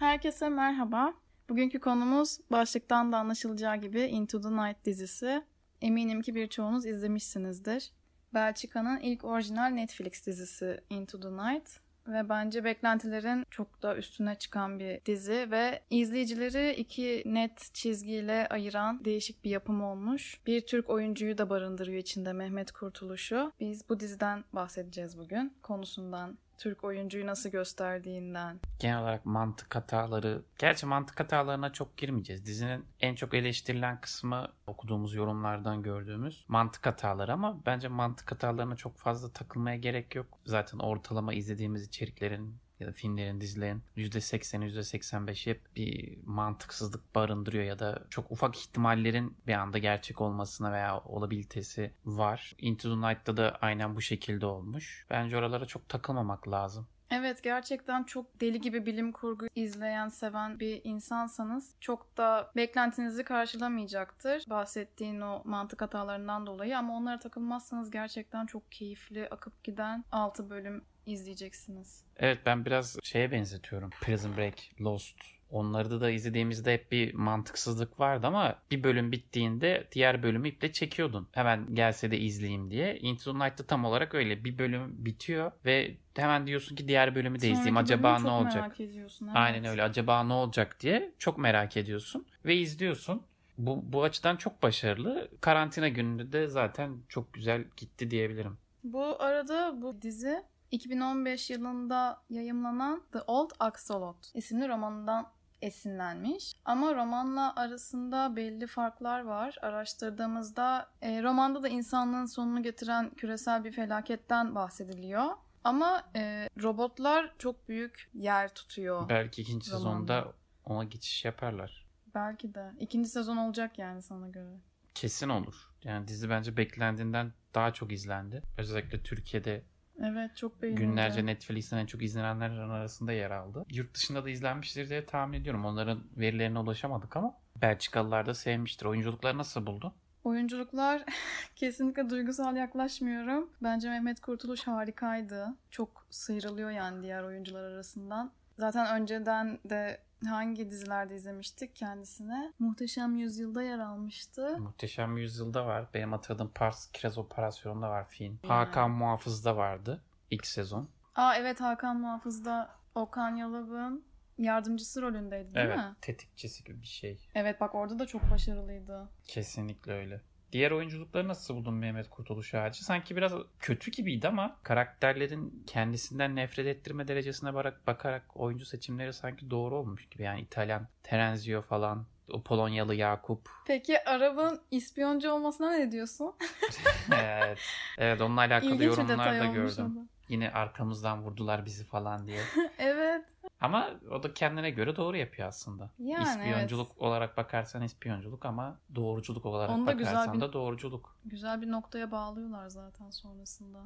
Herkese merhaba. Bugünkü konumuz başlıktan da anlaşılacağı gibi Into the Night dizisi. Eminim ki birçoğunuz izlemişsinizdir. Belçika'nın ilk orijinal Netflix dizisi Into the Night ve bence beklentilerin çok da üstüne çıkan bir dizi ve izleyicileri iki net çizgiyle ayıran değişik bir yapım olmuş. Bir Türk oyuncuyu da barındırıyor içinde Mehmet Kurtuluş'u. Biz bu diziden bahsedeceğiz bugün. Konusundan, Türk oyuncuyu nasıl gösterdiğinden. Genel olarak mantık hataları, gerçi mantık hatalarına çok girmeyeceğiz. Dizinin en çok eleştirilen kısmı okuduğumuz yorumlardan gördüğümüz mantık hataları ama bence mantık hatalarına çok fazla takılmaya gerek yok. Zaten ortalama izlediğimiz içeriklerin ya da filmlerin, dizilerin %80'i %85'i hep bir mantıksızlık barındırıyor ya da çok ufak ihtimallerin bir anda gerçek olmasına veya olabilitesi var. Into the Night'ta da aynen bu şekilde olmuş. Bence oralara çok takılmamak lazım. Evet gerçekten çok deli gibi bilim kurgu izleyen, seven bir insansanız çok da beklentinizi karşılamayacaktır. Bahsettiğin o mantık hatalarından dolayı ama onlara takılmazsanız gerçekten çok keyifli akıp giden 6 bölüm izleyeceksiniz. Evet ben biraz şeye benzetiyorum. Prison Break, Lost. Onları da izlediğimizde hep bir mantıksızlık vardı ama bir bölüm bittiğinde diğer bölümü iple çekiyordun. Hemen gelse de izleyeyim diye. Into the Night'ta tam olarak öyle. Bir bölüm bitiyor ve hemen diyorsun ki diğer bölümü de Sonraki izleyeyim. Acaba ne çok olacak? merak ediyorsun. Evet. Aynen öyle. Acaba ne olacak diye çok merak ediyorsun ve izliyorsun. Bu, bu açıdan çok başarılı. Karantina gününde de zaten çok güzel gitti diyebilirim. Bu arada bu dizi 2015 yılında yayımlanan The Old Axolot isimli romanından esinlenmiş. Ama romanla arasında belli farklar var. Araştırdığımızda e, romanda da insanlığın sonunu getiren küresel bir felaketten bahsediliyor. Ama e, robotlar çok büyük yer tutuyor. Belki ikinci Romanda. sezonda ona geçiş yaparlar. Belki de. İkinci sezon olacak yani sana göre. Kesin olur. Yani dizi bence beklendiğinden daha çok izlendi. Özellikle Türkiye'de Evet çok beğenildi. günlerce Netflix'ten en çok izlenenlerin arasında yer aldı. Yurt dışında da izlenmiştir diye tahmin ediyorum. Onların verilerine ulaşamadık ama Belçikalılar da sevmiştir. Oyunculukları nasıl buldu? Oyunculuklar kesinlikle duygusal yaklaşmıyorum. Bence Mehmet Kurtuluş harikaydı. Çok sıyrılıyor yani diğer oyuncular arasından. Zaten önceden de hangi dizilerde izlemiştik kendisine? Muhteşem Yüzyıl'da yer almıştı. Muhteşem Yüzyıl'da var. Benim hatırladığım Pars Kiraz Operasyonu'nda var film. Yani. Hakan Muhafız'da vardı ilk sezon. Aa evet Hakan Muhafız'da Okan Yalabık'ın yardımcısı rolündeydi değil evet, mi? tetikçisi gibi bir şey. Evet bak orada da çok başarılıydı. Kesinlikle öyle. Diğer oyunculukları nasıl buldun Mehmet Kurtuluş Ağacı? Sanki biraz kötü gibiydi ama karakterlerin kendisinden nefret ettirme derecesine bakarak, bakarak oyuncu seçimleri sanki doğru olmuş gibi. Yani İtalyan Terenzio falan, o Polonyalı Yakup. Peki Arap'ın ispiyoncu olmasına ne diyorsun? evet. evet onunla alakalı İlginç yorumlar da olmuş gördüm. o da. Yine arkamızdan vurdular bizi falan diye. evet. Ama o da kendine göre doğru yapıyor aslında. Yani İspiyonculuk olarak bakarsan ispiyonculuk ama doğruculuk olarak Onu da güzel bakarsan bir- da doğruculuk. Güzel bir noktaya bağlıyorlar zaten sonrasında.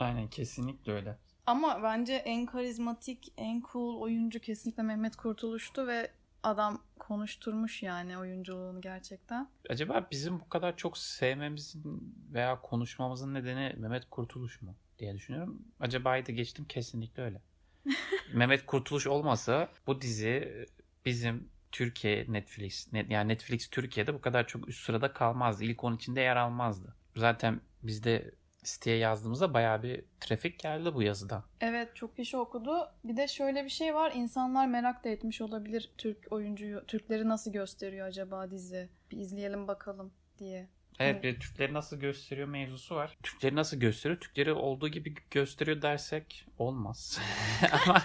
Aynen kesinlikle öyle. Ama bence en karizmatik, en cool oyuncu kesinlikle Mehmet Kurtuluş'tu ve adam konuşturmuş yani oyunculuğunu gerçekten. Acaba bizim bu kadar çok sevmemizin veya konuşmamızın nedeni Mehmet Kurtuluş mu diye düşünüyorum. Acaba'yı da geçtim kesinlikle öyle. Mehmet Kurtuluş olmasa bu dizi bizim Türkiye Netflix net, yani Netflix Türkiye'de bu kadar çok üst sırada kalmazdı. İlk 10 içinde yer almazdı. Zaten bizde siteye yazdığımızda bayağı bir trafik geldi bu yazıdan. Evet çok kişi okudu. Bir de şöyle bir şey var. İnsanlar merak da etmiş olabilir Türk oyuncuyu. Türkleri nasıl gösteriyor acaba dizi? Bir izleyelim bakalım diye. Evet bir de Türkleri nasıl gösteriyor mevzusu var. Türkleri nasıl gösteriyor? Türkleri olduğu gibi gösteriyor dersek olmaz. Ama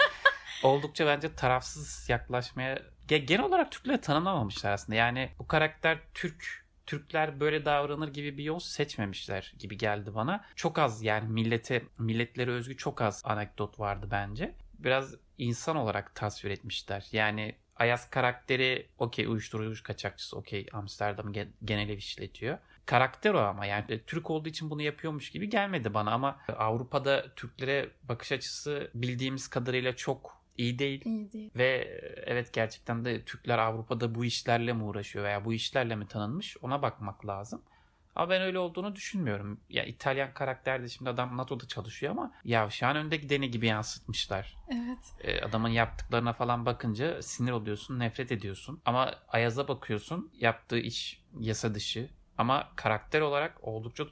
oldukça bence tarafsız yaklaşmaya Ge- genel olarak Türkleri tanımlamamışlar aslında. Yani bu karakter Türk Türkler böyle davranır gibi bir yol seçmemişler gibi geldi bana. Çok az yani millete milletlere özgü çok az anekdot vardı bence. Biraz insan olarak tasvir etmişler. Yani Ayaz karakteri okey uyuşturucu kaçakçısı okey Amsterdam'ı gen- genel ev işletiyor. Karakter o ama yani e, Türk olduğu için bunu yapıyormuş gibi gelmedi bana ama Avrupa'da Türklere bakış açısı bildiğimiz kadarıyla çok iyi değil. İyi değil. Ve e, evet gerçekten de Türkler Avrupa'da bu işlerle mi uğraşıyor veya bu işlerle mi tanınmış ona bakmak lazım. Ama ben öyle olduğunu düşünmüyorum. Ya İtalyan karakter de şimdi adam NATO'da çalışıyor ama yavşağın önde gideni gibi yansıtmışlar. Evet. E, adamın yaptıklarına falan bakınca sinir oluyorsun, nefret ediyorsun. Ama Ayaz'a bakıyorsun, yaptığı iş yasa dışı. Ama karakter olarak oldukça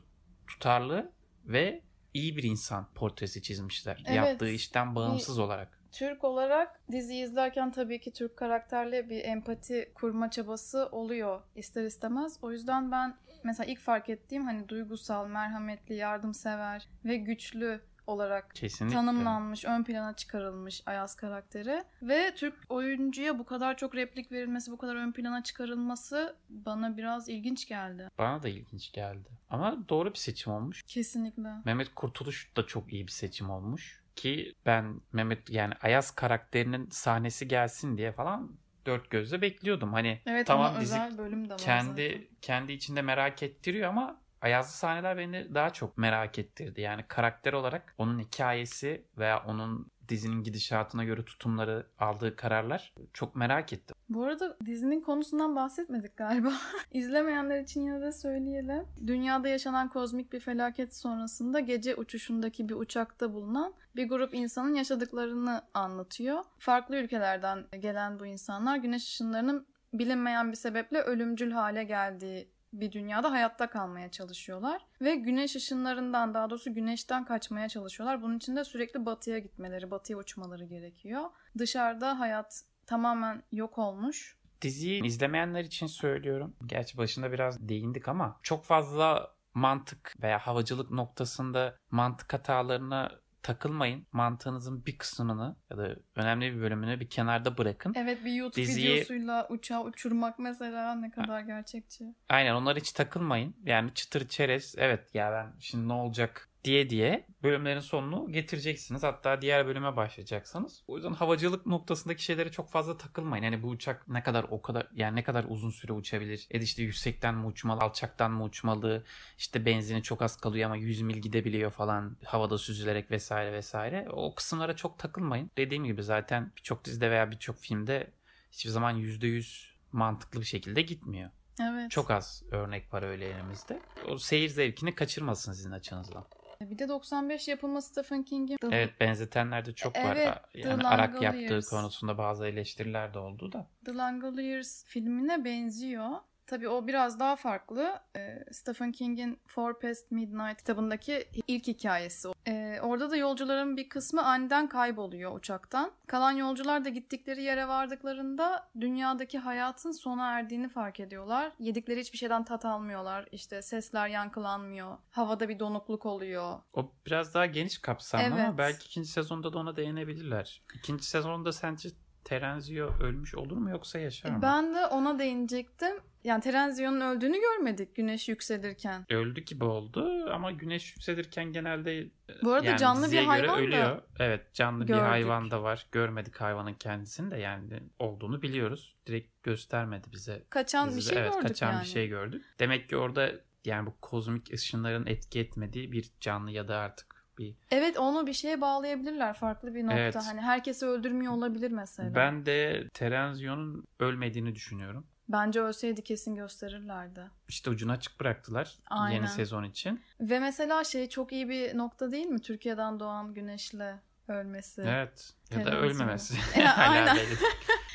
tutarlı ve iyi bir insan portresi çizmişler. Evet. Yaptığı işten bağımsız olarak. Türk olarak diziyi izlerken tabii ki Türk karakterle bir empati kurma çabası oluyor ister istemez. O yüzden ben mesela ilk fark ettiğim hani duygusal, merhametli, yardımsever ve güçlü olarak Kesinlikle. tanımlanmış, ön plana çıkarılmış Ayaz karakteri. Ve Türk oyuncuya bu kadar çok replik verilmesi, bu kadar ön plana çıkarılması bana biraz ilginç geldi. Bana da ilginç geldi. Ama doğru bir seçim olmuş. Kesinlikle. Mehmet Kurtuluş da çok iyi bir seçim olmuş. Ki ben Mehmet yani Ayaz karakterinin sahnesi gelsin diye falan dört gözle bekliyordum. Hani Evet tamam ama dizi özel bölüm de var kendi zaten. kendi içinde merak ettiriyor ama Ayazlı sahneler beni daha çok merak ettirdi. Yani karakter olarak onun hikayesi veya onun dizinin gidişatına göre tutumları, aldığı kararlar çok merak ettim. Bu arada dizinin konusundan bahsetmedik galiba. İzlemeyenler için yine de söyleyelim. Dünyada yaşanan kozmik bir felaket sonrasında gece uçuşundaki bir uçakta bulunan bir grup insanın yaşadıklarını anlatıyor. Farklı ülkelerden gelen bu insanlar güneş ışınlarının bilinmeyen bir sebeple ölümcül hale geldiği bir dünyada hayatta kalmaya çalışıyorlar. Ve güneş ışınlarından daha doğrusu güneşten kaçmaya çalışıyorlar. Bunun için de sürekli batıya gitmeleri, batıya uçmaları gerekiyor. Dışarıda hayat tamamen yok olmuş. Diziyi izlemeyenler için söylüyorum. Gerçi başında biraz değindik ama çok fazla mantık veya havacılık noktasında mantık hatalarına takılmayın. Mantığınızın bir kısmını ya da önemli bir bölümünü bir kenarda bırakın. Evet bir YouTube Diziyi- videosuyla uçağı uçurmak mesela ne kadar gerçekçi. Aynen onlara hiç takılmayın. Yani çıtır çerez evet ya ben şimdi ne olacak diye diye bölümlerin sonunu getireceksiniz. Hatta diğer bölüme başlayacaksınız. O yüzden havacılık noktasındaki şeylere çok fazla takılmayın. Yani bu uçak ne kadar o kadar yani ne kadar uzun süre uçabilir? Da işte yüksekten mi uçmalı, alçaktan mı uçmalı? İşte benzini çok az kalıyor ama 100 mil gidebiliyor falan havada süzülerek vesaire vesaire. O kısımlara çok takılmayın. Dediğim gibi zaten birçok dizide veya birçok filmde hiçbir zaman %100 mantıklı bir şekilde gitmiyor. Evet. Çok az örnek var öyle elimizde. O seyir zevkini kaçırmasın sizin açınızdan. Bir de 95 yapımı Stephen King'in Evet benzetenler de çok var. Evet, Yani The Arak yaptığı konusunda bazı eleştiriler de oldu da. The Langoliers filmine benziyor. Tabii o biraz daha farklı. Ee, Stephen King'in Four Past Midnight kitabındaki ilk hikayesi. o. Ee, orada da yolcuların bir kısmı aniden kayboluyor uçaktan. Kalan yolcular da gittikleri yere vardıklarında dünyadaki hayatın sona erdiğini fark ediyorlar. Yedikleri hiçbir şeyden tat almıyorlar. İşte sesler yankılanmıyor. Havada bir donukluk oluyor. O biraz daha geniş kapsamlı ama Evet. belki ikinci sezonda da ona değinebilirler. İkinci sezonda sence Terenzio ölmüş olur mu yoksa yaşar mı? Ben de ona değinecektim. Yani Terenzio'nun öldüğünü görmedik güneş yükselirken. Öldü gibi oldu ama güneş yükselirken genelde e, Bu arada yani canlı bir hayvan da ölüyor. Evet canlı gördük. bir hayvan da var. Görmedik hayvanın kendisini de yani olduğunu biliyoruz. Direkt göstermedi bize Kaçan bir Dizide, şey evet, gördük kaçan yani. bir şey gördük. Demek ki orada yani bu kozmik ışınların etki etmediği bir canlı ya da artık bir Evet onu bir şeye bağlayabilirler farklı bir nokta. Evet. Hani herkesi öldürmüyor olabilir mesela. ben de Terenzio'nun ölmediğini düşünüyorum. Bence ölseydi kesin gösterirlerdi. İşte ucunu açık bıraktılar Aynen. yeni sezon için. Ve mesela şey çok iyi bir nokta değil mi? Türkiye'den doğan güneşle ölmesi. Evet. Ya da ölmemesi. E, aynen.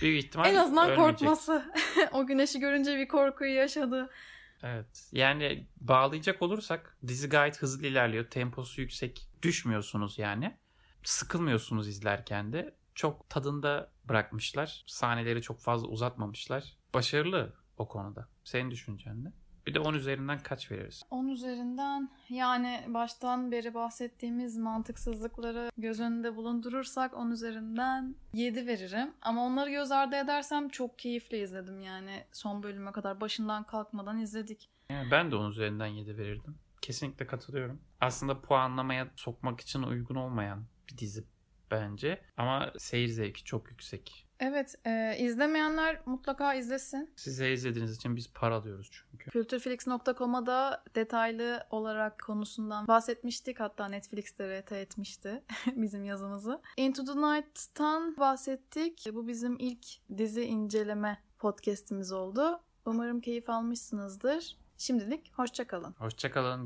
Büyük ihtimal En azından ölmeyecek. korkması. o güneşi görünce bir korkuyu yaşadı. Evet. Yani bağlayacak olursak dizi gayet hızlı ilerliyor. Temposu yüksek. Düşmüyorsunuz yani. Sıkılmıyorsunuz izlerken de. Çok tadında bırakmışlar. Sahneleri çok fazla uzatmamışlar. Başarılı o konuda. Senin düşüncen ne? Bir de 10 üzerinden kaç veririz? 10 üzerinden yani baştan beri bahsettiğimiz mantıksızlıkları göz önünde bulundurursak 10 üzerinden 7 veririm. Ama onları göz ardı edersem çok keyifle izledim yani son bölüme kadar başından kalkmadan izledik. Yani ben de 10 üzerinden 7 verirdim. Kesinlikle katılıyorum. Aslında puanlamaya sokmak için uygun olmayan bir dizi bence. Ama seyir zevki çok yüksek. Evet e, izlemeyenler mutlaka izlesin. Size izlediğiniz için biz para alıyoruz çünkü. Kültürflix.com'a da detaylı olarak konusundan bahsetmiştik. Hatta Netflix de RT etmişti bizim yazımızı. Into the Night'tan bahsettik. Bu bizim ilk dizi inceleme podcast'imiz oldu. Umarım keyif almışsınızdır. Şimdilik hoşçakalın. Hoşçakalın.